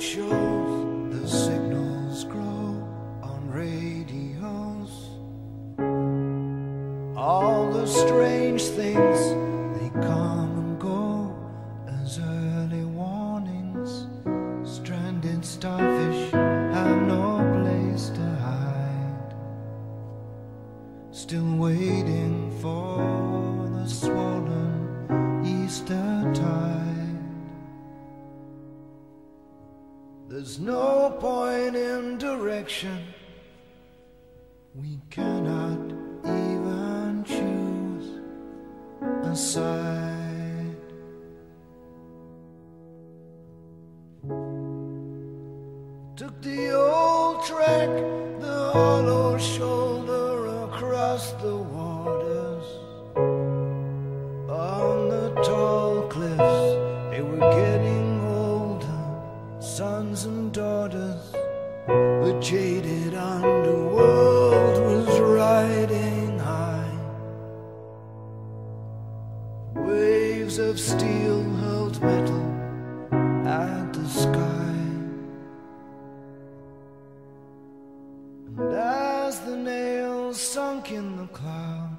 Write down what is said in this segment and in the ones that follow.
shows, the signals grow on radios. All the strange things, they come and go as early warnings. Stranded starfish direction. We cannot even choose a side. Took the old track, the hollow shoulder across the waters. Jaded underworld was riding high. Waves of steel hurled metal at the sky. And as the nails sunk in the cloud,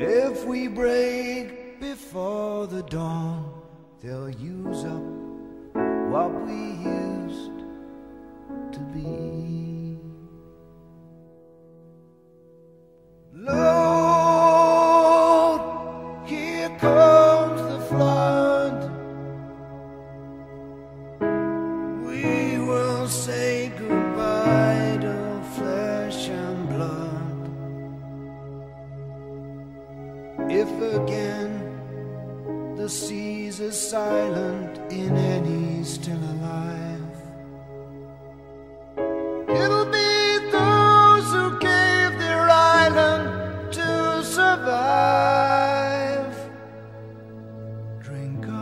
If we break before the dawn, they'll use up what we used to be. Lord, here comes the flood. We will say goodbye if again the seas are silent in any still alive. It'll be those who gave their island to survive. Drink up.